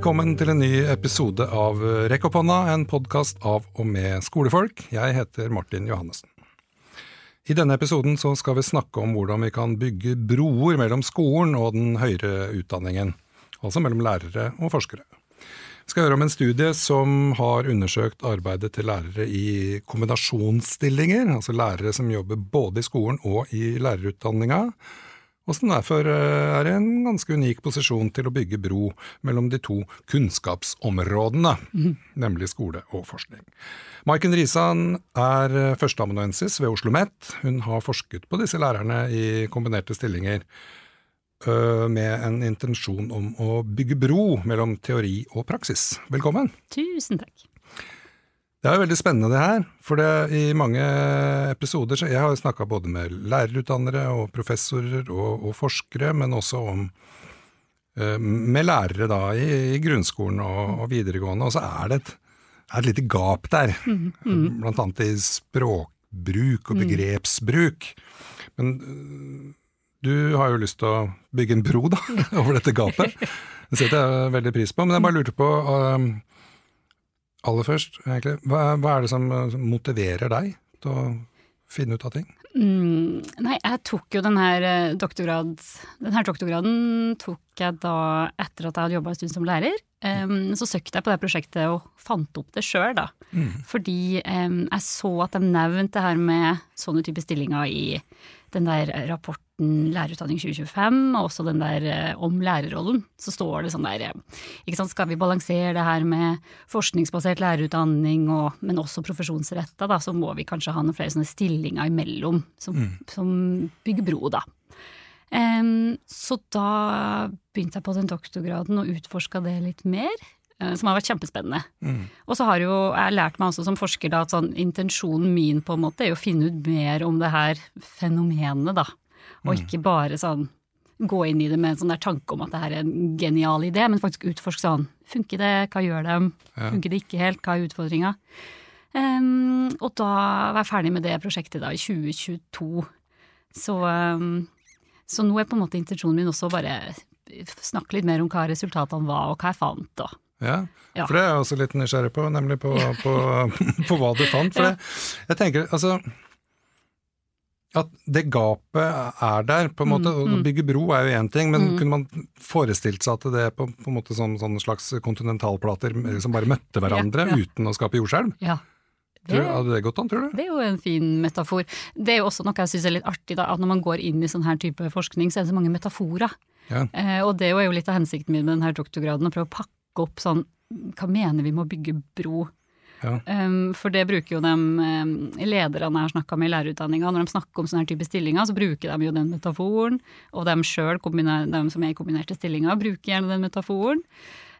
Velkommen til en ny episode av Rekk opp hånda, en podkast av og med skolefolk. Jeg heter Martin Johannessen. I denne episoden skal vi snakke om hvordan vi kan bygge broer mellom skolen og den høyere utdanningen, altså mellom lærere og forskere. Vi skal høre om en studie som har undersøkt arbeidet til lærere i kombinasjonsstillinger, altså lærere som jobber både i skolen og i lærerutdanninga og som derfor eh, er i en ganske unik posisjon til å bygge bro mellom de to kunnskapsområdene, mm. nemlig skole og forskning. Maiken Risan er eh, førsteamanuensis ved Oslo OsloMet. Hun har forsket på disse lærerne i kombinerte stillinger eh, med en intensjon om å bygge bro mellom teori og praksis. Velkommen! Tusen takk. Det er jo veldig spennende det her, for det, i mange episoder så Jeg har jo snakka både med lærerutdannere og professorer og, og forskere, men også om uh, med lærere da i, i grunnskolen og, og, videregående, og så er det et, er et lite gap der. Mm, mm. Blant annet i språkbruk og mm. begrepsbruk. Men uh, du har jo lyst til å bygge en bro da, over dette gapet. Det setter jeg veldig pris på. Men jeg bare lurte på uh, Aller først, egentlig, hva, hva er det som motiverer deg til å finne ut av ting? Mm, nei, jeg tok jo den her, eh, doktorgrad, den her doktorgraden tok jeg da etter at jeg hadde jobba en stund som lærer. Um, så søkte jeg på det prosjektet og fant opp det sjøl, da. Mm. Fordi um, jeg så at de nevnte det her med sånne typer stillinger i den der rapporten Lærerutdanning 2025, og også den der eh, om lærerrollen, så står det sånn der eh, ikke sant, Skal vi balansere det her med forskningsbasert lærerutdanning, og, men også profesjonsretta, da, så må vi kanskje ha noen flere sånne stillinger imellom som, mm. som bygger bro, da. Um, så da begynte jeg på den doktorgraden og utforska det litt mer. Uh, som har vært kjempespennende. Mm. Og så har jo jeg lært meg også som forsker da, at sånn, intensjonen min på en måte er å finne ut mer om det her fenomenet, da. Og mm. ikke bare sånn gå inn i det med en sånn der tanke om at det her er en genial idé, men faktisk utforske sånn funker det, hva gjør det, funker det ikke helt, hva er utfordringa? Um, og da var jeg ferdig med det prosjektet da i 2022. Så, um, så nå er på en måte intensjonen min også å bare snakke litt mer om hva resultatene var, og hva jeg fant. ja, ja, for det er jeg også litt nysgjerrig på, nemlig på, på, på hva du fant. For det, jeg tenker, altså at det gapet er der, på en måte. Mm, mm. Å bygge bro er jo én ting, men mm. kunne man forestilt seg at det på, på en måte som sånn slags kontinentalplater som bare møtte hverandre ja, ja. uten å skape jordskjelv? Ja. Det, tror, hadde det gått an, tror du? Det er jo en fin metafor. Det er jo også noe jeg syns er litt artig, da, at når man går inn i sånn her type forskning, så er det så mange metaforer. Ja. Eh, og det er jo litt av hensikten min med denne doktorgraden, å prøve å pakke opp sånn Hva mener vi med å bygge bro? Ja. Um, for det bruker jo de um, lederne jeg har snakka med i lærerutdanninga, når de snakker om sånne type stillinger, så bruker de jo den metaforen. Og de sjøl, de som er i kombinerte stillinger, bruker gjerne den metaforen.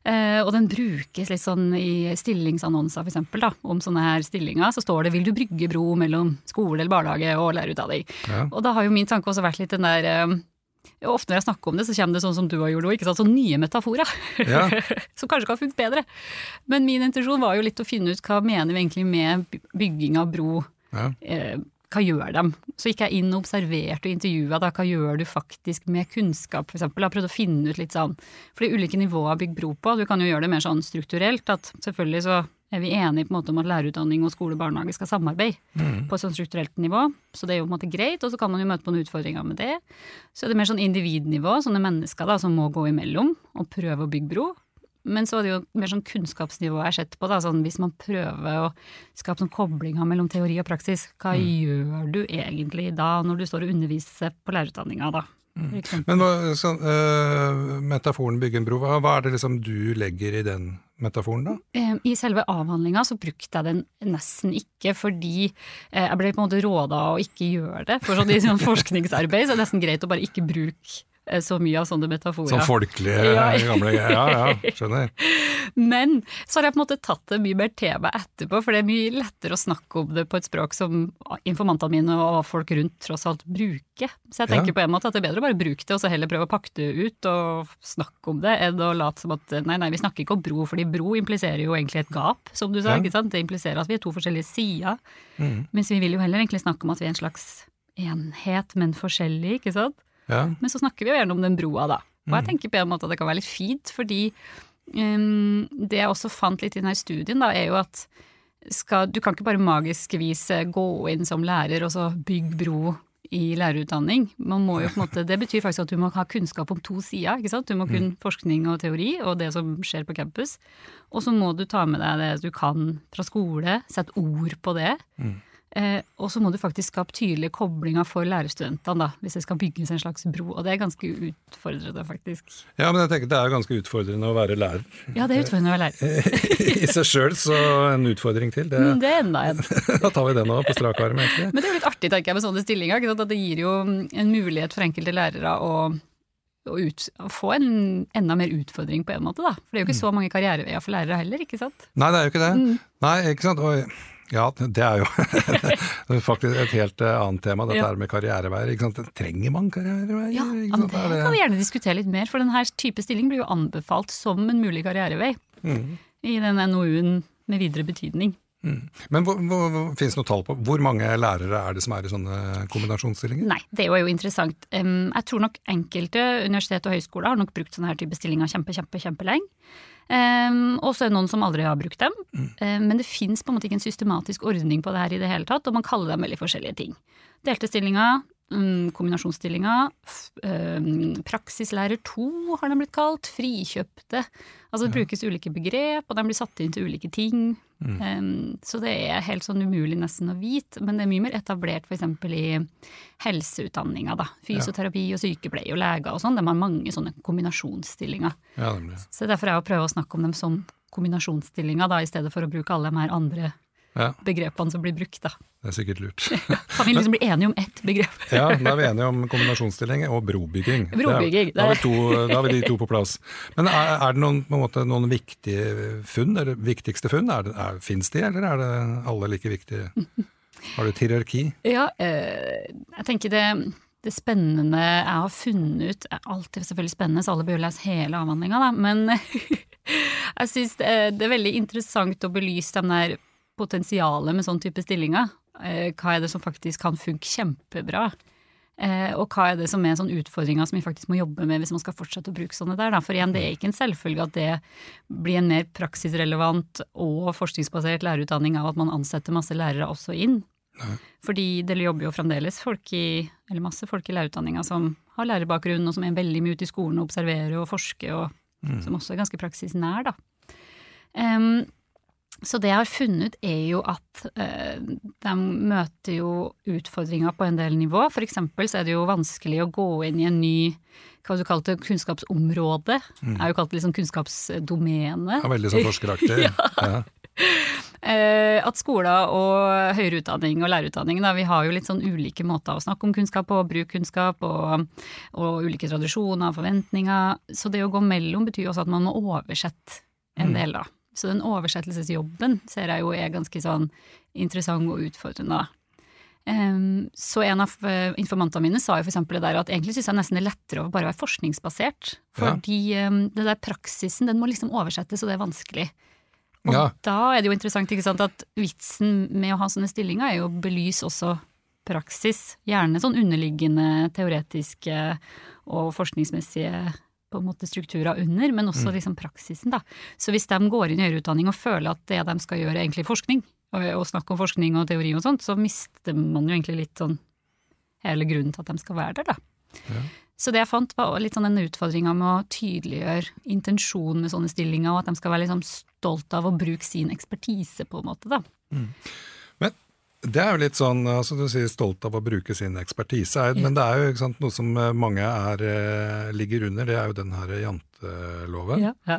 Uh, og den brukes litt sånn i stillingsannonser, da, om sånne her stillinger. Så står det 'vil du brygge bro mellom skole eller barnehage og lærerutdanning'. Ja. Og da har jo min tanke også vært litt den der um, Ofte når jeg snakker om det, så kommer det sånn som du har gjort òg, sånn nye metaforer. Ja. som kanskje kan funke bedre. Men min intensjon var jo litt å finne ut hva mener vi egentlig med bygging av bro. Ja. Eh, hva gjør dem? Så gikk jeg inn og observerte og intervjua hva gjør du faktisk med kunnskap, f.eks. Jeg har prøvd å finne ut litt sånn, for det er ulike nivåer å bygge bro på. Du kan jo gjøre det mer sånn strukturelt, at selvfølgelig så er vi enige på en måte om at lærerutdanning og skole og barnehage skal samarbeide mm. på et sånn strukturelt nivå. Så det er jo på en måte greit, og så kan man jo møte på noen utfordringer med det. Så er det mer sånn individnivå, sånne mennesker da, som må gå imellom og prøve å bygge bro. Men så er det jo mer sånn kunnskapsnivå jeg har sett på. Da, sånn hvis man prøver å skape sånn koblinger mellom teori og praksis, hva mm. gjør du egentlig da når du står og underviser på lærerutdanninga da? Mm. Men hva, så, uh, metaforen bygge en bro, hva, hva er det liksom du legger i den metaforen, da? I selve avhandlinga så brukte jeg den nesten ikke, fordi eh, jeg ble på en måte råda å ikke gjøre det. For sånn i sånn forskningsarbeid så er det nesten greit å bare ikke bruke Eh, så mye av sånne metaforer. Sånn folkelige, ja. gamle Ja, ja, skjønner. Men så har jeg på en måte tatt det mye mer til meg etterpå, for det er mye lettere å snakke om det på et språk som informantene mine og folk rundt tross alt bruker. Så jeg tenker ja. på en måte at det er bedre å bare bruke det, og så heller prøve å pakke det ut og snakke om det, enn å late som at nei, nei, vi snakker ikke om bro, fordi bro impliserer jo egentlig et gap, som du sa. Ja. ikke sant? Det impliserer at vi er to forskjellige sider. Mm. Mens vi vil jo heller egentlig snakke om at vi er en slags enhet, men forskjellig, ikke sant? Ja. Men så snakker vi jo gjerne om den broa, da. Og jeg mm. tenker på en måte at det kan være litt fint, fordi um, det jeg også fant litt i denne studien, da, er jo at skal, du kan ikke bare magisk vis gå inn som lærer og så bygge bro i lærerutdanning. Man må jo på en måte, det betyr faktisk at du må ha kunnskap om to sider. ikke sant? Du må kunne mm. forskning og teori og det som skjer på campus. Og så må du ta med deg det du kan fra skole, sette ord på det. Mm. Eh, og så må du faktisk skape tydelige koblinger for lærerstudentene, da, hvis det skal bygges en slags bro. Og det er ganske utfordrende, faktisk. Ja, men jeg tenker det er ganske utfordrende å være lærer. Ja, det er utfordrende å være lærer. I seg sjøl, så en utfordring til. Det, mm, det er enda en. da tar vi det nå på strak arm, egentlig. Men det er jo litt artig, tenker jeg, med sånne stillinger. At det gir jo en mulighet for enkelte lærere å å, ut, å, få en enda mer utfordring på en måte, da. For det er jo ikke mm. så mange karriereveier for lærere heller, ikke sant? Nei, det er jo ikke det. Mm. Nei, ikke sant. Og ja, det er jo faktisk et helt eh, annet tema, dette ja. med karriereveier. Trenger man karriereveier? Ja, det kan vi gjerne diskutere litt mer, for denne type stilling blir jo anbefalt som en mulig karrierevei mm. i den NOU-en med videre betydning. Mm. Men hvor, hvor, Finnes det noe tall på hvor mange lærere er det som er i sånne kombinasjonsstillinger? Nei, det er jo interessant. Jeg tror nok enkelte universitet og høyskoler har nok brukt sånne her type stillinger kjempe, kjempe, kjempelenge. Um, og så er det noen som aldri har brukt dem. Mm. Um, men det fins ikke en systematisk ordning på det her i det hele tatt, og man kaller dem veldig forskjellige ting. Delte stillinger, um, kombinasjonsstillinger, praksislærer 2 har den blitt kalt, frikjøpte. Altså det brukes ulike begrep, og de blir satt inn til ulike ting. Mm. Um, så det er helt sånn umulig nesten å vite, men det er mye mer etablert f.eks. i helseutdanninga, da. Fysioterapi og sykepleie og leger og sånn. De har mange sånne kombinasjonsstillinger. Ja, så derfor er jeg å prøve å snakke om dem som kombinasjonsstillinger, da, i stedet for å bruke alle de her andre ja. begrepene som blir brukt. da. Det er sikkert lurt. kan vi liksom bli enige om ett begrep? ja, da er vi enige om kombinasjonsstilling og brobygging. brobygging. Da, har to, da, har vi de to på plass. Men er, er det noen, måte, noen, viktige funn, eller viktigste funn? Er det, er, Fins de, eller er det alle like viktige? Har du et hierarki? Ja, øh, jeg tenker det det spennende jeg har funnet ut er alltid selvfølgelig spennende, så alle bør lese hele avhandlinga, da. Men jeg syns det, det, er veldig interessant å belyse de der potensialet med sånn type stillinger. Eh, hva er det som faktisk kan funke kjempebra? Eh, og hva er det som er sånn utfordringer som vi faktisk må jobbe med hvis man skal fortsette å bruke sånne der. For igjen, det er ikke en selvfølge at det blir en mer praksisrelevant og forskningsbasert lærerutdanning av at man ansetter masse lærere også inn. Nei. Fordi det jobber jo fremdeles folk i, eller masse folk i lærerutdanninga som har lærerbakgrunn, og som er veldig mye ute i skolen og observerer og forsker, og mm. som også er ganske praksisnær, da. Um, så det jeg har funnet er jo at eh, de møter jo utfordringer på en del nivå. For eksempel så er det jo vanskelig å gå inn i en ny hva du kalte kunnskapsområde. Mm. Jeg har jo kalt det liksom kunnskapsdomene. Ja, veldig sånn forskeraktig. ja. ja. Eh, at skoler og høyere utdanning og lærerutdanning da, vi har jo litt sånn ulike måter å snakke om kunnskap på, bruke kunnskap og, og ulike tradisjoner, og forventninger. Så det å gå mellom betyr også at man må oversette en mm. del, da. Så den oversettelsesjobben ser jeg jo er ganske sånn interessant og utfordrende. Um, så en av uh, informantene mine sa jo for eksempel det der at egentlig syns jeg nesten det er lettere å bare være forskningsbasert. Fordi ja. um, det der praksisen, den må liksom oversettes, og det er vanskelig. Og ja. da er det jo interessant ikke sant, at vitsen med å ha sånne stillinger er jo å belyse også praksis. Gjerne sånn underliggende teoretiske og forskningsmessige på en måte strukturer under, men også mm. liksom praksisen. da. Så hvis de går inn i høyere utdanning og føler at det de skal gjøre er egentlig forskning, og, og snakke om forskning og teori og sånt, så mister man jo egentlig litt sånn hele grunnen til at de skal være der, da. Ja. Så det jeg fant var litt sånn den utfordringa med å tydeliggjøre intensjonen med sånne stillinger, og at de skal være liksom stolt av å bruke sin ekspertise, på en måte, da. Mm. Det er jo litt sånn, altså Du sier stolt av å bruke sin ekspertise, ja. men det er jo sant, noe som eh, mange er, eh, ligger under, det er jo den her janteloven. Ja, ja.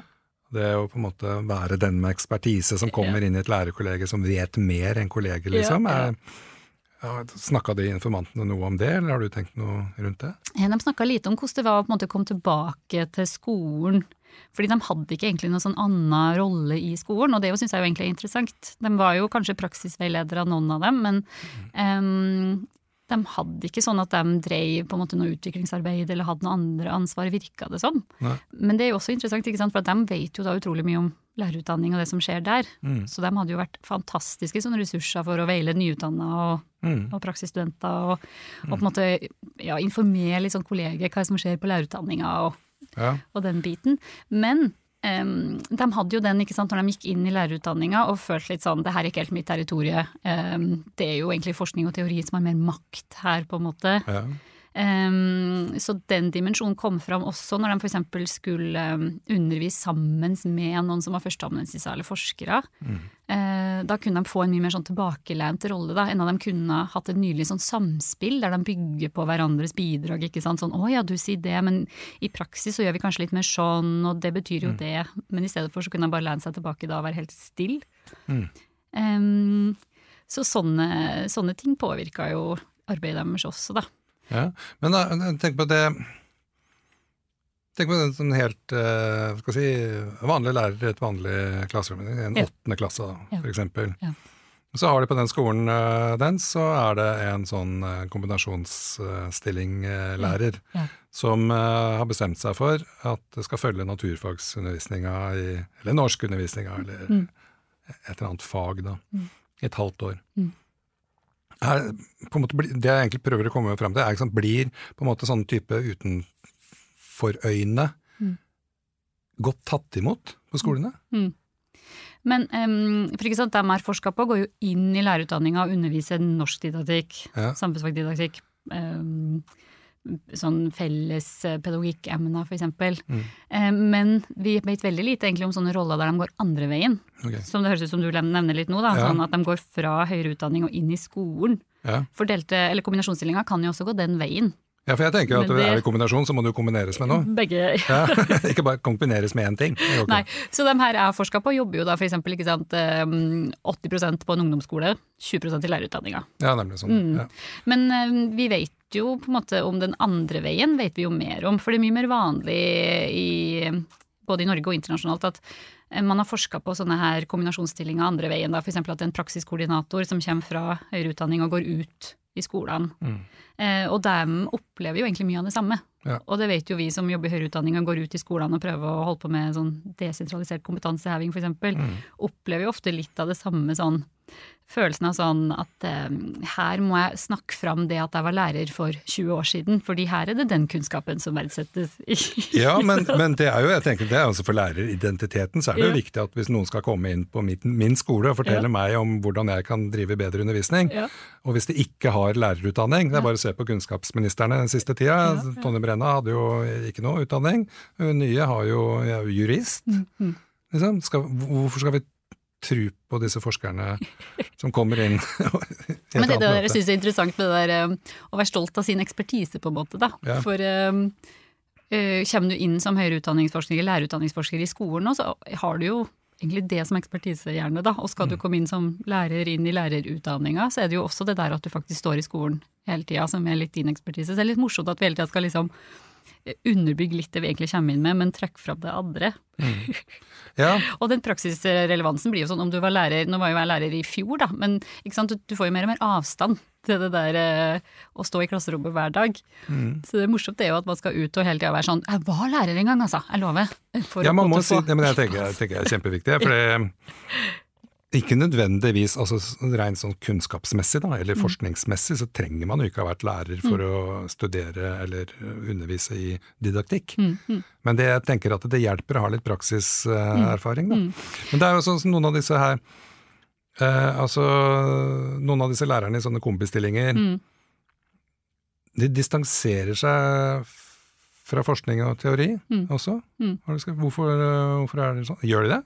Det å på en måte være den med ekspertise som kommer inn i et lærerkollege som vet mer enn kolleger, liksom. Ja, ja. Snakka de informantene noe om det, eller har du tenkt noe rundt det? De snakka lite om hvordan det var å komme tilbake til skolen fordi de hadde ikke egentlig noen sånn annen rolle i skolen, og det syns jeg jo egentlig er interessant. De var jo kanskje praksisveiledere, noen av dem, men um, de hadde ikke sånn at de drev på en måte noe utviklingsarbeid eller hadde noe andre ansvar, virka det som. Nei. Men det er jo også interessant, ikke sant? for de vet jo da utrolig mye om lærerutdanning og det som skjer der. Mm. Så de hadde jo vært fantastiske sånne ressurser for å veile nyutdanna og, mm. og praksisstudenter, og, og, på en måte ja, informere sånn kolleger hva som skjer på lærerutdanninga. og ja. og den biten. Men Um, de hadde jo den ikke sant, når de gikk inn i lærerutdanninga og følte litt sånn det her er ikke helt mitt territorie. Um, det er jo egentlig forskning og teori som har mer makt her, på en måte. Ja. Um, så den dimensjonen kom fram også når de f.eks. skulle um, undervise sammen med noen som var førsteamanuensis eller forskere. Mm. Uh, da kunne de få en mye mer sånn tilbakelent rolle, da, enn at de kunne hatt et nylig sånn samspill der de bygger på hverandres bidrag. ikke sant, sånn 'Å ja, du sier det, men i praksis så gjør vi kanskje litt mer sånn', og det betyr jo mm. det. Men i stedet for så kunne de bare lene seg tilbake da og være helt stille. Mm. Um, så sånne, sånne ting påvirka jo arbeidet deres også, da. Ja, Men da, tenk på det Tenk på den sånn helt uh, skal si, vanlig lærer i et vanlig klasserom, i en åttende klasse da, ja. for eksempel. Ja. Så har de på den skolen uh, den, så er det en sånn uh, kombinasjonsstilling-lærer ja. som har bestemt seg for at det skal følge naturfagsundervisninga, eller norskundervisninga, eller mm. et eller annet fag, da, mm. i et halvt år. Mm er, måte, det jeg egentlig prøver å komme fram til, er liksom, blir på en måte sånn type utenforøyne mm. godt tatt imot på skolene? Mm. Men um, for ikke sant, de er forska på, går jo inn i lærerutdanninga og underviser norskdidaktikk, ja. samfunnsfagdidaktikk. Um, sånn felles eh, f.eks. Mm. Eh, men vi vet veldig lite egentlig om sånne roller der de går andre veien. Okay. Som det høres ut som du nevner litt nå, da, ja. sånn at de går fra høyere utdanning og inn i skolen. Ja. Fordelte, eller Kombinasjonsstillinga kan jo også gå den veien. Ja, for jeg tenker at det, er i kombinasjon, så må det jo kombineres med noe. Begge. ja, ikke bare kombineres med én ting. Nei, Så de her jeg har forska på, jobber jo da f.eks. 80% på en ungdomsskole, 20% i lærerutdanninga. Ja, nemlig sånn. Mm. Ja. Men um, vi vet jo på en måte om den andre veien, vet vi jo mer om. For det er mye mer vanlig i, både i Norge og internasjonalt at eh, man har forska på sånne her kombinasjonsstillinger andre veien. F.eks. at en praksiskoordinator som kommer fra høyere utdanning og går ut i skolene. Mm. Eh, og de opplever jo egentlig mye av det samme. Ja. Og det vet jo vi som jobber i høyere utdanning og går ut i skolene og prøver å holde på med sånn desentralisert kompetanseheving f.eks. Mm. Opplever jo ofte litt av det samme sånn følelsen av sånn at eh, her må jeg snakke fram det at jeg var lærer for 20 år siden, fordi her er det den kunnskapen som verdsettes. ja, men, men, det er jo jeg tenker, det er altså for læreridentiteten så er det jo viktig at hvis noen skal komme inn på min, min skole og fortelle ja. meg om hvordan jeg kan drive bedre undervisning, ja. og hvis de ikke har lærerutdanning, det er bare å se på kunnskapsministerne den siste tida, Tonje Brenna hadde jo ikke noe utdanning, hun nye har jo jurist. Mm, -hmm. Liksom. Skal, hvorfor skal vi tro på disse forskerne som kommer inn. Men det, jeg syns er interessant med det der um, å være stolt av sin ekspertise, på en måte, da. Ja. For um, uh, kommer du inn som høyere utdanningsforsker eller lærerutdanningsforsker i skolen nå, så har du jo egentlig det som ekspertise, gjerne, da. Og skal du mm. komme inn som lærer inn i lærerutdanninga, så er det jo også det der at du faktisk står i skolen hele tida, som er litt din ekspertise. Så det er litt morsomt at vi hele tida skal liksom underbygge litt det vi egentlig kommer inn med, men trekke fram det andre. Mm. Ja. og den praksisrelevansen blir jo sånn om du var lærer Nå var jo jeg lærer i fjor, da, men sant, du får jo mer og mer avstand til det der eh, å stå i klasserommet hver dag. Mm. Så det er morsomt er jo at man skal ut og hele tida være sånn Jeg var lærer en gang, altså. Jeg lover. ja, man må si det, men jeg tenker, jeg tenker det er kjempeviktig. For det ikke nødvendigvis altså rent sånn kunnskapsmessig da, eller mm. forskningsmessig så trenger man jo ikke ha vært lærer for mm. å studere eller undervise i didaktikk. Mm. mm. Men det, jeg tenker at det hjelper å ha litt praksiserfaring. Da. Men det er jo sånn som noen av disse her eh, altså Noen av disse lærerne i sånne kombistillinger de distanserer seg fra forskning og teori også. Hvorfor, eh, hvorfor, er det sånn? Gjør de det?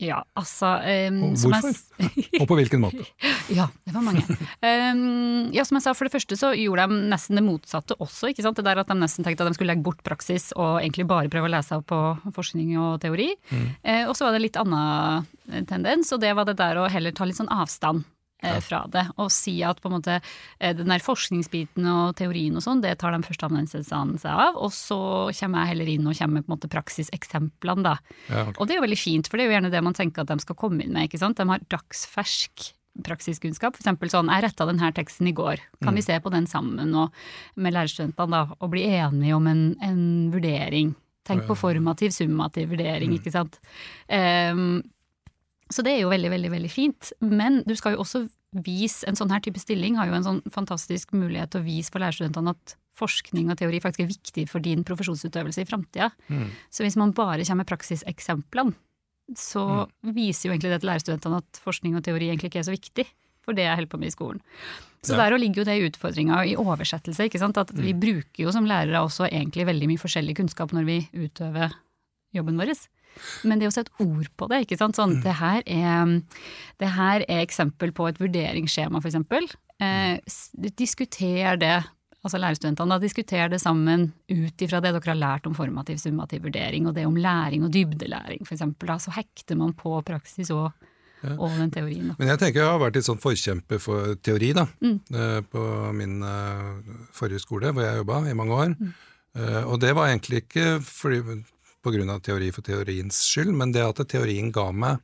Ja, altså um, hvorfor? og på hvilken måte? ja, det var mange. Um, ja, som jeg sa, For det første så gjorde de nesten det motsatte også. ikke sant? Det der At de nesten tenkte at de skulle legge bort praksis og egentlig bare prøve å lese opp på forskning og teori. Mm. Uh, og så var det litt annen tendens, og det var det der å heller ta litt sånn avstand ja. fra det. Og si at på en måte eh, den der forskningsbiten og teorien og sånn, det tar de førsteamanuensisene seg av. Og så kommer jeg heller inn og kommer med på en måte praksiseksemplene, da. Ja, okay. Og det er jo veldig fint, for det er jo gjerne det man tenker at de skal komme inn med. ikke sant? De har dagsfersk praksiskunnskap. Eksempel sånn, jeg retta denne teksten i går, kan mm. vi se på den sammen og, med lærerstudentene da, og bli enige om en, en vurdering. Tenk på formativ, summativ vurdering, mm. ikke sant. Um, så det er jo veldig, veldig veldig fint. Men du skal jo også vise en sånn her type stilling har jo en sånn fantastisk mulighet til å vise for lærerstudentene at forskning og teori faktisk er viktig for din profesjonsutøvelse i framtida. Mm. Så hvis man bare kommer med praksiseksemplene, så mm. viser jo egentlig det til lærerstudentene at forskning og teori egentlig ikke er så viktig. For det jeg holder på med i skolen. Så ja. der ligger jo det utfordringa i oversettelse. ikke sant? At vi mm. bruker jo som lærere også egentlig veldig mye forskjellig kunnskap når vi utøver jobben vår. Men det å sette ord på det, ikke sant. Sånn, mm. det, her er, det her er eksempel på et vurderingsskjema, for eksempel. Eh, diskuter det altså lærerstudentene, da diskuterer det sammen ut ifra det dere har lært om formativ summativ vurdering, og det om læring og dybdelæring, f.eks. Så hekter man på praksis og, ja. og den teorien. Da. Men jeg tenker jeg har vært litt sånn forkjemper for teori, da. Mm. Eh, på min uh, forrige skole, hvor jeg jobba i mange år. Mm. Uh, og det var egentlig ikke fordi, av teori for teoriens skyld, men det at teorien ga meg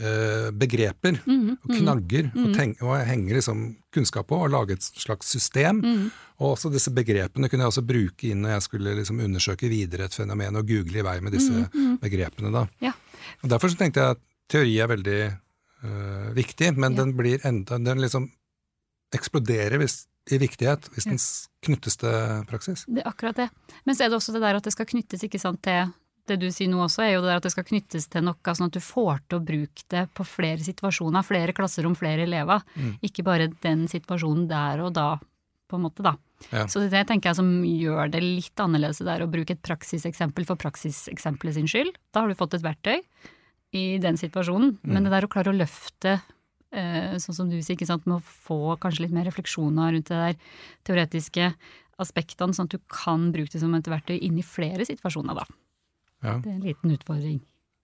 uh, begreper mm -hmm. og knagger -hmm. og, mhm. tenk, og henger liksom kunnskap på, og lage et slags system. -hmm. Og også disse begrepene kunne jeg også bruke inn når jeg skulle liksom undersøke videre et fenomen, og google i vei med disse mhm, mhm. begrepene. da. Ja. Og Derfor så tenkte jeg at teori er veldig uh, viktig, men ja. den blir enda Den liksom eksploderer hvis i viktighet hvis den knyttes til praksis. Det er akkurat det. Men så er det også det der at det skal knyttes ikke sant, til det du sier nå også, er jo det der at det skal knyttes til noe, sånn at du får til å bruke det på flere situasjoner, flere klasser om flere elever. Mm. Ikke bare den situasjonen der og da, på en måte, da. Ja. Så det tenker jeg som gjør det litt annerledes der å bruke et praksiseksempel for praksiseksempelet sin skyld. Da har du fått et verktøy i den situasjonen. Mm. Men det der å klare å løfte sånn som du sier, ikke sant, med å få kanskje litt mer refleksjoner rundt det der teoretiske aspektene, sånn at du kan bruke det som et verktøy inn i flere situasjoner, da. Ja. Det er en liten utfordring.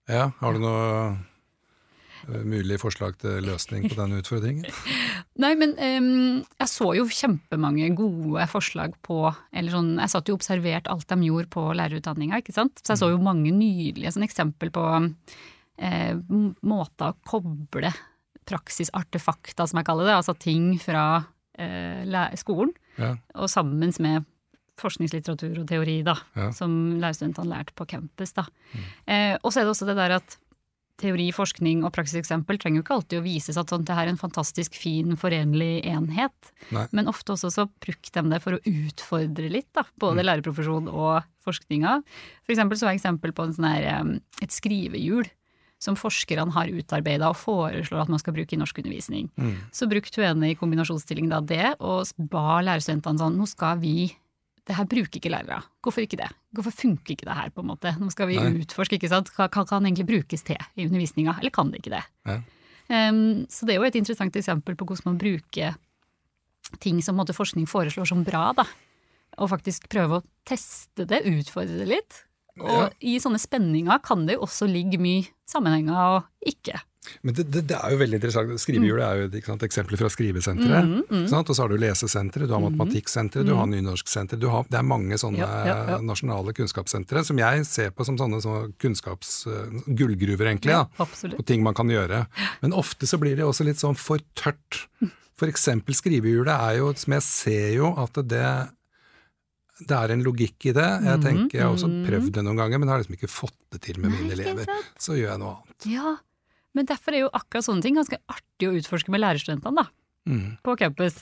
Ja, har du noe uh, mulig forslag til løsning på den utfordringen? Nei, men um, jeg så jo kjempemange gode forslag på eller sånn, Jeg satt jo og observerte alt de gjorde på lærerutdanninga, ikke sant. Så jeg så jo mange nydelige sånn eksempel på uh, måter å koble praksisartefakta, som jeg kaller det, altså ting fra eh, skolen, ja. og sammen med forskningslitteratur og teori, da, ja. som lærerstudentene lærte på campus. Da. Mm. Eh, og så er det også det der at teori, forskning og praksiseksempel trenger jo ikke alltid å vises at sånn, det her er en fantastisk fin, forenlig enhet. Nei. Men ofte også så brukte de det for å utfordre litt, da, både mm. lærerprofesjon og forskninga. For eksempel så er eksempel på sånn her, et skrivehjul som forskerne har utarbeida og foreslår at man skal bruke i norskundervisning. Mm. Så brukte hun i kombinasjonsstilling da det, og ba lærerstudentene sånn nå skal vi det her bruker ikke lærere. Hvorfor ikke det? Hvorfor funker ikke det her, på en måte? Nå skal vi Nei. utforske, ikke sant. Hva kan, kan egentlig brukes til i undervisninga, eller kan det ikke det? Um, så det er jo et interessant eksempel på hvordan man bruker ting som måte, forskning foreslår som bra, da. Og faktisk prøve å teste det, utfordre det litt. Og ja. i sånne spenninger kan det jo også ligge mye sammenhenger og ikke. Men det, det, det, er jo veldig interessant. Skrivehjulet er jo sant, eksempel fra Skrivesenteret. Mm, mm. Og så har du Lesesenteret, du har mm. Matematikksenteret, du har mm. Nynorsksenteret. Det er mange sånne ja, ja, nasjonale kunnskapssentre som jeg ser på som sånne, sånne kunnskaps... Uh, gullgruver, egentlig, da, på ting man kan gjøre. Men ofte så blir det også litt sånn for tørt. For eksempel skrivehjulet er jo, som jeg ser jo at det det er en logikk i det. Jeg mhm, tenker, jeg har også mhm. prøvd det noen ganger, men har liksom ikke fått det til med Nei, mine elever. Så gjør jeg noe annet. Ja, Men derfor er jo akkurat sånne ting ganske artig å utforske med lærerstudentene da, mm. på campus.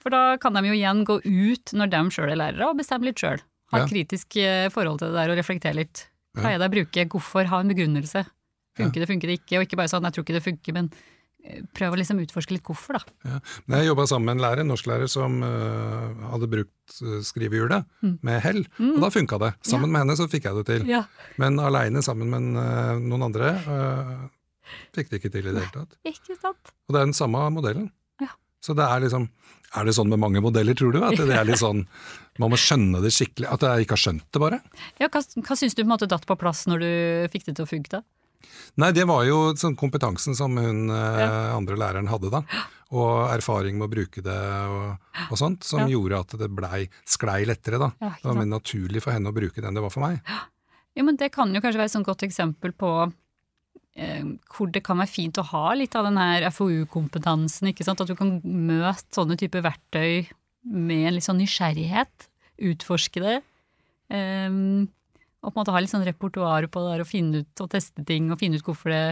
For da kan de jo igjen gå ut når de sjøl er lærere, og bestemme litt sjøl. Ha et ja. kritisk eh, forhold til det der og reflektere litt. Hva er det jeg bruker, hvorfor ha en begrunnelse? Funker ja. det, funker det ikke? Og ikke bare sånn jeg tror ikke det funker, men prøve å liksom utforske litt hvorfor, da. Ja. Jeg jobba sammen med en lærer, en norsklærer som uh, hadde brukt uh, skrivehjulet mm. med hell, mm. og da funka det. Sammen ja. med henne så fikk jeg det til. Ja. Men aleine sammen med uh, noen andre fikk det ikke til i det hele tatt. Ikke sant? Og det er den samme modellen. Ja. Så det er liksom Er det sånn med mange modeller, tror du? At det er litt sånn Man må skjønne det skikkelig? At jeg ikke har skjønt det, bare? Ja, Hva, hva syns du på en måte datt på plass når du fikk det til å funke? da? Nei, det var jo sånn kompetansen som hun eh, ja. andre læreren hadde, da. Og erfaring med å bruke det og, og sånt, som ja. gjorde at det blei sklei lettere, da. Ja, det var mer naturlig for henne å bruke det enn det var for meg. Ja, men det kan jo kanskje være et sånt godt eksempel på eh, hvor det kan være fint å ha litt av den her FoU-kompetansen, ikke sant. At du kan møte sånne typer verktøy med en litt sånn nysgjerrighet. Utforske det. Um, og på en måte ha litt sånn repertoar på det der, og finne ut og teste ting og finne ut hvorfor det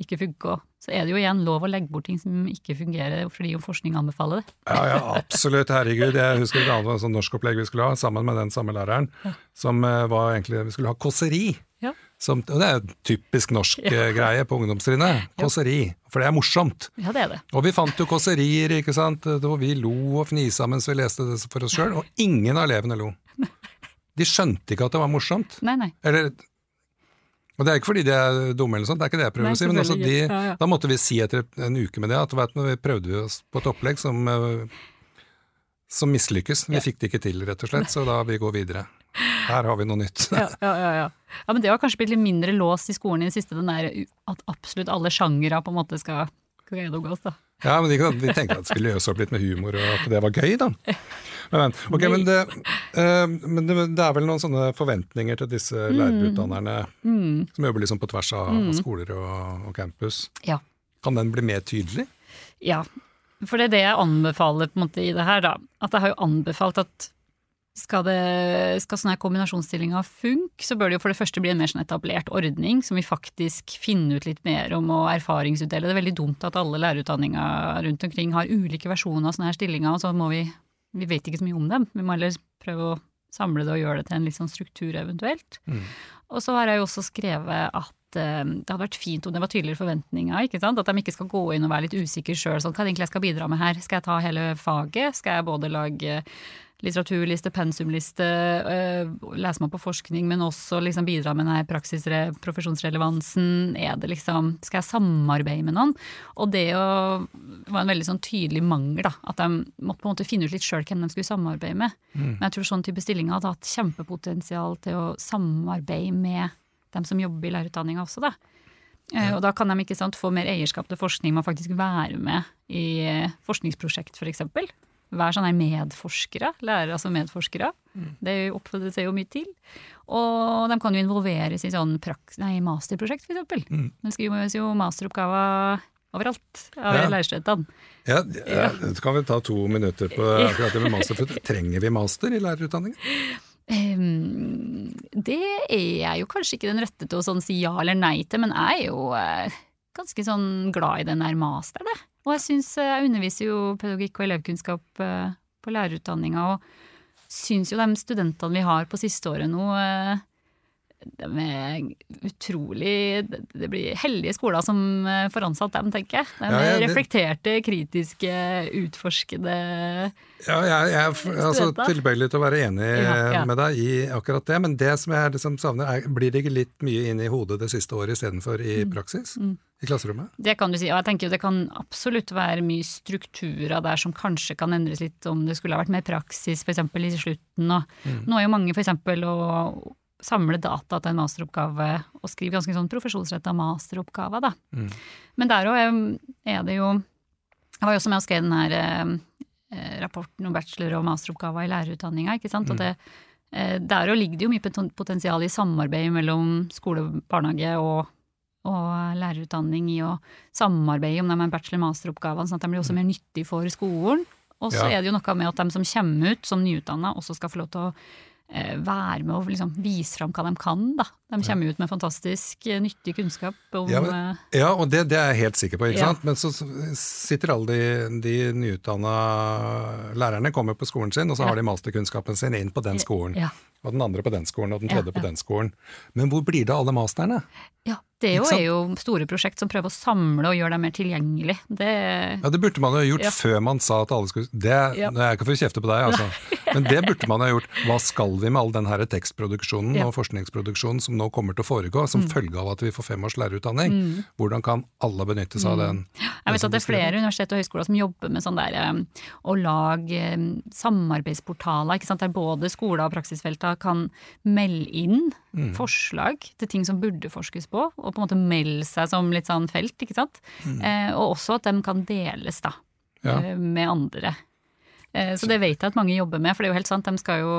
ikke funker. Så er det jo igjen lov å legge bort ting som ikke fungerer fordi om forskning anbefaler det. Ja, ja, absolutt. Herregud. Jeg husker et annet sånn norskopplegg vi skulle ha, sammen med den samme læreren, ja. som eh, var egentlig Vi skulle ha kåseri. Ja. Som, og det er jo typisk norsk ja. Eh, greie på ungdomstrinnet. Kåseri. For det er morsomt. Ja, det er det. Og vi fant jo kåserier, ikke sant. Og vi lo og fnisa mens vi leste det for oss sjøl, og ingen av elevene lo. De skjønte ikke at det var morsomt. Nei, nei. Eller og det er ikke fordi de er dumme, eller sånt, det er ikke det jeg prøver Nei, å si, men altså de, ja, ja. da måtte vi si etter en uke med det at vet, vi prøvde oss på et opplegg som, eh, som mislykkes. Vi ja. fikk det ikke til, rett og slett, så da vi går videre. Her har vi noe nytt. ja, ja, ja, ja. men det har kanskje blitt litt mindre låst i skolen i det siste, den der at absolutt alle sjangere på en måte skal greie å gå oss, da. Ja, men de, de tenkte at det skulle løse opp litt med humor, og at det var gøy, da. Men, okay, men, det, uh, men det, det, er vel noen sånne forventninger til disse mm. lærerutdannerne mm. som jobber liksom på tvers av mm. skoler og, og, campus. Ja. Kan den bli mer tydelig? Ja, for det er det jeg anbefaler på en måte i det her. da. At jeg har jo anbefalt at skal, det, skal sånne kombinasjonsstillinger funke, så bør det jo for det første bli en mer sånn etablert ordning, som vi faktisk finner ut litt mer om og erfaringsutdele. Det er veldig dumt at alle lærerutdanninger rundt omkring har ulike versjoner av sånne her stillinger, og så må vi Vi vet ikke så mye om dem. Vi må heller prøve å samle det og gjøre det til en litt sånn struktur, eventuelt. Mm. Og så har jeg jo også skrevet at det hadde vært fint om det var tydeligere forventninger. ikke sant? At de ikke skal gå inn og være litt usikre sjøl. Sånn, hva er det egentlig jeg skal bidra med her? Skal jeg ta hele faget? Skal jeg både lage litteraturliste, pensumliste, øh, leser man på forskning, men også liksom bidra med denne praksisre, profesjonsrelevansen? Er det liksom Skal jeg samarbeide med noen? Og det å, var en veldig sånn tydelig mangel, da. At de måtte på en måte finne ut litt sjøl hvem de skulle samarbeide med. Mm. Men jeg tror sånn type stillinger hadde hatt kjempepotensial til å samarbeide med dem som jobber i lærerutdanninga også, da. Eh, ja. Og da kan de ikke sant, få mer eierskap til forskning, med å faktisk være med i eh, forskningsprosjekt, f.eks. For være sånne medforskere, lærere som medforskere. Mm. Det oppfordrer seg jo mye til. Og de kan jo involveres i sånn nei, masterprosjekt, f.eks. Mm. Det skrives jo masteroppgaver overalt av ja. lærerstudentene. Ja, ja, så kan vi ta to minutter på akkurat det med master. Trenger vi master i lærerutdanningen? Um, det er jeg jo kanskje ikke den rette til å sånn si ja eller nei til, men jeg er jo uh, ganske sånn glad i den der masteren, jeg. Og jeg syns eh, Jeg underviser jo pedagogikk og elevkunnskap eh, på lærerutdanninga, og syns jo de studentene vi har på siste året nå, eh, de er utrolig Det blir heldige skoler som får ansatt dem, tenker jeg. De ja, ja, reflekterte, kritiske, utforskede Ja, jeg, jeg er altså, tilbøyelig til å være enig ja, med deg i akkurat det, men det som jeg liksom savner, er, blir det ikke litt mye inn i hodet det siste året istedenfor i mm. praksis? Mm i klasserommet? Det kan du si, og jeg tenker det kan absolutt være mye strukturer der som kanskje kan endres litt om det skulle ha vært mer praksis f.eks. i slutten. Og mm. Nå er jo mange f.eks. å samle data til en masteroppgave og skrive ganske sånn profesjonsretta masteroppgave, da. Mm. Men der òg er det jo Jeg var jo også med og skrev den her eh, rapporten om bachelor- og masteroppgaver i lærerutdanninga, ikke sant. Mm. Og det, eh, der òg ligger det jo mye potensial i samarbeid mellom skole, barnehage og og lærerutdanning i å samarbeide om de bachelor-masteroppgavene, sånn at de blir også mer nyttige for skolen. Og så ja. er det jo noe med at de som kommer ut som nyutdanna, også skal få lov til å være med og liksom vise fram hva de kan. Da. De kommer ut med fantastisk eh, nyttig kunnskap. Om, ja, men, eh, ja, og det, det, er jeg helt sikker på. ikke sant? Men så sitter alle de, de nyutdanna lærerne kommer på skolen sin, og så har de masterkunnskapen sin inn på den skolen. Og den andre på den skolen, og den tredje på den skolen. Men hvor blir det av alle masterne? Ja, det jo er jo store prosjekt som prøver å samle og gjøre dem mer tilgjengelig. Det, ja, det burde man jo gjort ja. før man sa at alle skulle Det, ja. det er ikke for å kjefte på deg, altså. Men det burde man ha gjort. Hva skal vi med all den her tekstproduksjonen ja. og forskningsproduksjonen som nå kommer til å foregå, som mm. følge av at vi får fem års lærerutdanning? Mm. Hvordan kan alle benytte seg av mm. den? Jeg vet at det er flere universitet og høyskoler som jobber med sånn der å lage samarbeidsportaler, ikke sant? der både skoler og praksisfelter kan melde inn mm. forslag til ting som burde forskes på. og og på en måte melde seg som litt sånn felt, ikke sant. Mm. Eh, og også at de kan deles, da, ja. eh, med andre. Eh, så det vet jeg at mange jobber med, for det er jo helt sant, de skal jo,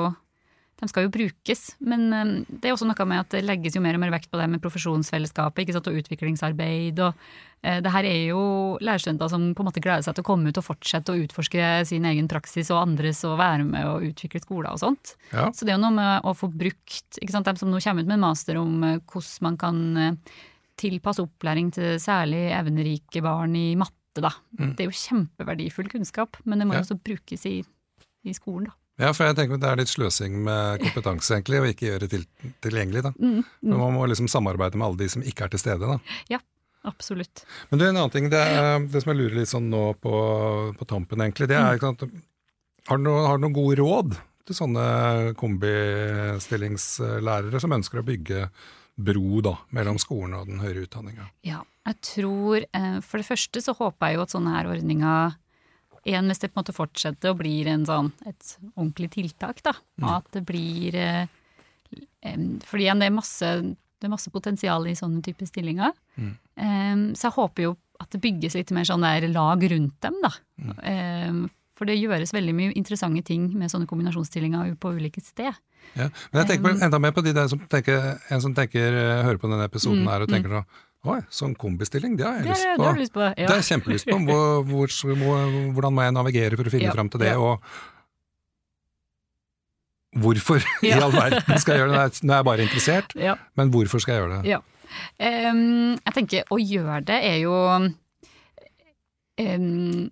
de skal jo brukes. Men eh, det er også noe med at det legges jo mer og mer vekt på det med profesjonsfellesskapet ikke sant, og utviklingsarbeid. og eh, det her er jo lærerstudenter som på en måte gleder seg til å komme ut og fortsette å utforske sin egen praksis og andres og være med og utvikle skoler og sånt. Ja. Så det er jo noe med å få brukt ikke sant, dem som nå kommer ut med en master om hvordan man kan tilpasse opplæring til særlig evnerike barn i matte, da. Mm. Det er jo kjempeverdifull kunnskap, men det må jo ja. også brukes i, i, skolen, da. Ja, for jeg tenker at det er litt sløsing med kompetanse, egentlig, å ikke gjøre det til, tilgjengelig, da. Mm, mm. Man må liksom samarbeide med alle de som ikke er til stede, da. Ja, absolutt. Men du, en annen ting, det, er, det som jeg lurer litt sånn nå på, på tampen, egentlig, det er mm. har du, noen, har du noen gode råd til sånne kombistillingslærere som ønsker å bygge bro da, mellom skolen og den høyere utdanninga? Ja, jeg tror eh, For det første så håper jeg jo at sånne her ordninger igjen hvis det på en måte fortsetter og blir en sånn, et ordentlig tiltak, da. Mm. At det blir for Fordi igjen, det er masse, det er masse potensial i sånne typer stillinger. Mm. Um, så jeg håper jo at det bygges litt mer sånn der lag rundt dem, da. Mm. Um, for det gjøres veldig mye interessante ting med sånne kombinasjonsstillinger på ulike sted. Ja, men jeg tenker enda mer på de der som tenker, en som tenker, eh, hører på denne episoden mm, her og mm. tenker mm. Oi, sånn kombistilling, det har jeg lyst på. Det, lyst på ja. det har jeg kjempelyst på. Hvor, hvor, hvordan må jeg navigere for å finne ja, fram til det? Ja. Og hvorfor i all verden skal jeg gjøre det? Nå er jeg bare interessert, men hvorfor skal jeg gjøre det? Um, jeg tenker å gjøre det er jo um,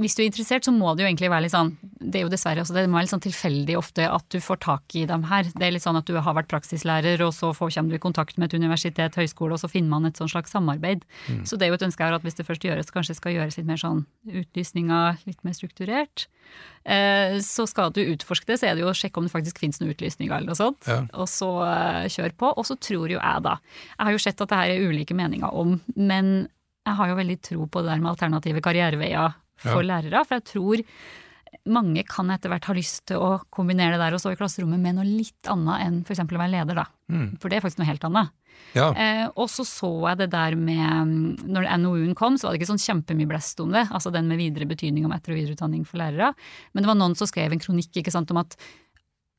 hvis du er interessert, så må det jo egentlig være litt sånn Det er jo dessverre også, det må være litt sånn tilfeldig ofte at du får tak i dem her. Det er litt sånn at du har vært praksislærer, og så kommer du i kontakt med et universitet, høyskole, og så finner man et sånn slags samarbeid. Mm. Så det er jo et ønske her at hvis det først gjøres, kanskje skal gjøres litt mer sånn utlysninger litt mer strukturert. Eh, så skal du utforske det, så er det jo å sjekke om det faktisk finnes noen utlysninger eller noe sånt. Ja. Og så eh, kjør på. Og så tror jo jeg, da Jeg har jo sett at det her er ulike meninger om, men jeg har jo veldig tro på det der med alternative karriereveier for ja. lærere. For jeg tror mange kan etter hvert ha lyst til å kombinere det der og stå i klasserommet med noe litt annet enn f.eks. å være leder, da. Mm. For det er faktisk noe helt annet. Ja. Eh, og så så jeg det der med Når NOU-en kom, så var det ikke sånn kjempemye blest om det. Altså den med videre betydning om etter- og videreutdanning for lærere. Men det var noen som skrev en kronikk ikke sant, om at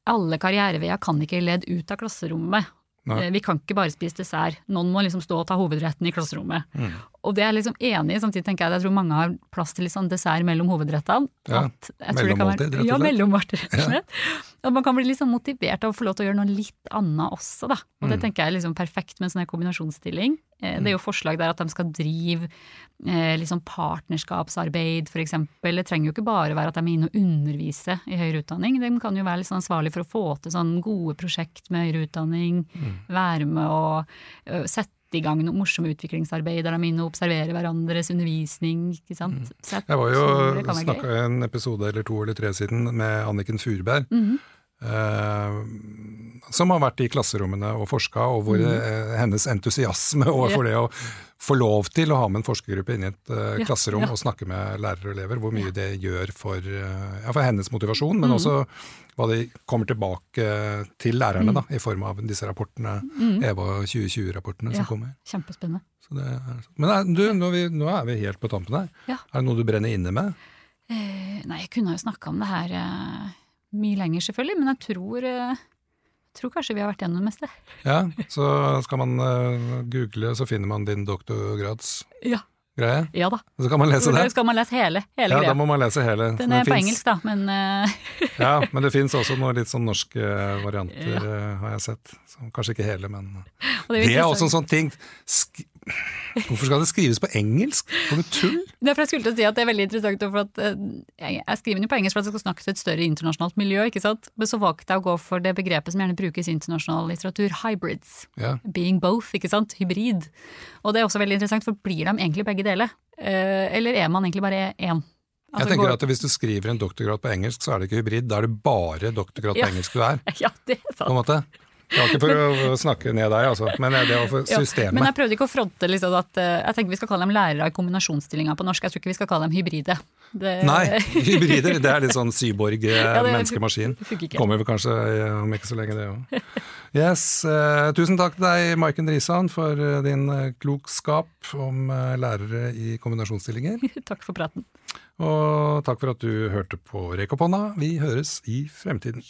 alle karriereveier kan ikke lede ut av klasserommet. Nei. Eh, vi kan ikke bare spise dessert. Noen må liksom stå og ta hovedretten i klasserommet. Mm. Og det er jeg liksom enig i. Samtidig tenker jeg at jeg tror mange har plass til litt sånn dessert mellom hovedrettene. Ja, mellommåltid, rett og slett. Ja, mellommåltid, rett og slett. Ja. Man kan bli sånn motivert av å få lov til å gjøre noe litt annet også, da. Og det mm. tenker jeg er liksom perfekt med en sånn kombinasjonsstilling. Eh, det er jo forslag der at de skal drive eh, liksom partnerskapsarbeid, f.eks. Det trenger jo ikke bare være at de er inne og undervise i høyere utdanning. De kan jo være litt sånn ansvarlig for å få til sånn gode prosjekt med høyere utdanning. Mm. Være med å sette i gang noe morsomme utviklingsarbeid der de inne og observerer hverandres undervisning. ikke sant? Mm. Sett, jeg var jo snakka en episode eller to eller tre siden med Anniken Furberg. Mm -hmm. Uh, som har vært i klasserommene og forska, og hvor mm. uh, hennes entusiasme overfor yeah. det å få lov til å ha med en forskergruppe inn i et uh, ja, klasserom yeah. og snakke med lærere og elever, hvor mye ja. det gjør for, for, hennes motivasjon, men mm. også hva de kommer tilbake til lærerne mm. da, i form av disse rapportene, mm. EVA 2020-rapportene som kommer. Kjempespennende. Er, men er, du, nå, er vi, nå, er vi helt på tampen her. Er det noe du brenner inne med? nei, jeg kunne jo snakka om det her mye lenger, selvfølgelig, men jeg tror, eh, tror kanskje vi har vært gjennom det meste. Ja, så skal man uh, google, så finner man din doktorgrads ja. greie? Ja da. Så kan man lese det? Skal man lese hele, hele ja, greia. da må man lese hele. Den er på engelsk, da, men uh... Ja, men det fins også noen litt sånn norske varianter, ja. har jeg sett. Så, kanskje ikke hele, men det er, det er også en sånn ting Hvorfor skal det skrives på engelsk? For noe tull? Derfor jeg skulle til å si at det er veldig interessant, for at eh, jeg skriver den jo på engelsk for at det skal snakkes et større internasjonalt miljø, ikke sant. Men så valgte jeg å gå for det begrepet som gjerne brukes i internasjonal litteratur, hybrids. Ja. Being both, ikke sant. Hybrid. Og det er også veldig interessant, for blir de egentlig begge deler? Eh, eller er man egentlig bare én? Altså, jeg tenker at Hvis du skriver en doktorgrad på engelsk, så er det ikke hybrid, da er det bare doktorgrad på engelsk du er. Ja, det er sant. På en måte. Det var ikke for å snakke ned deg, altså, men det var for systemet. Ja, men jeg prøvde ikke å fronte liksom, at uh, jeg tenker vi skal kalle dem lærere i kombinasjonsstillinga på norsk. Jeg tror ikke vi skal kalle dem hybride. Det... Nei, hybrider det er litt sånn syborg-menneskemaskin. Ja, Kommer vel kanskje om ikke så lenge, det òg. Yes, uh, tusen takk til deg, Maiken Risan, for din klokskap om lærere i kombinasjonsstillinger. takk for praten. Og takk for at du hørte på Rekoponna. Vi høres i fremtiden.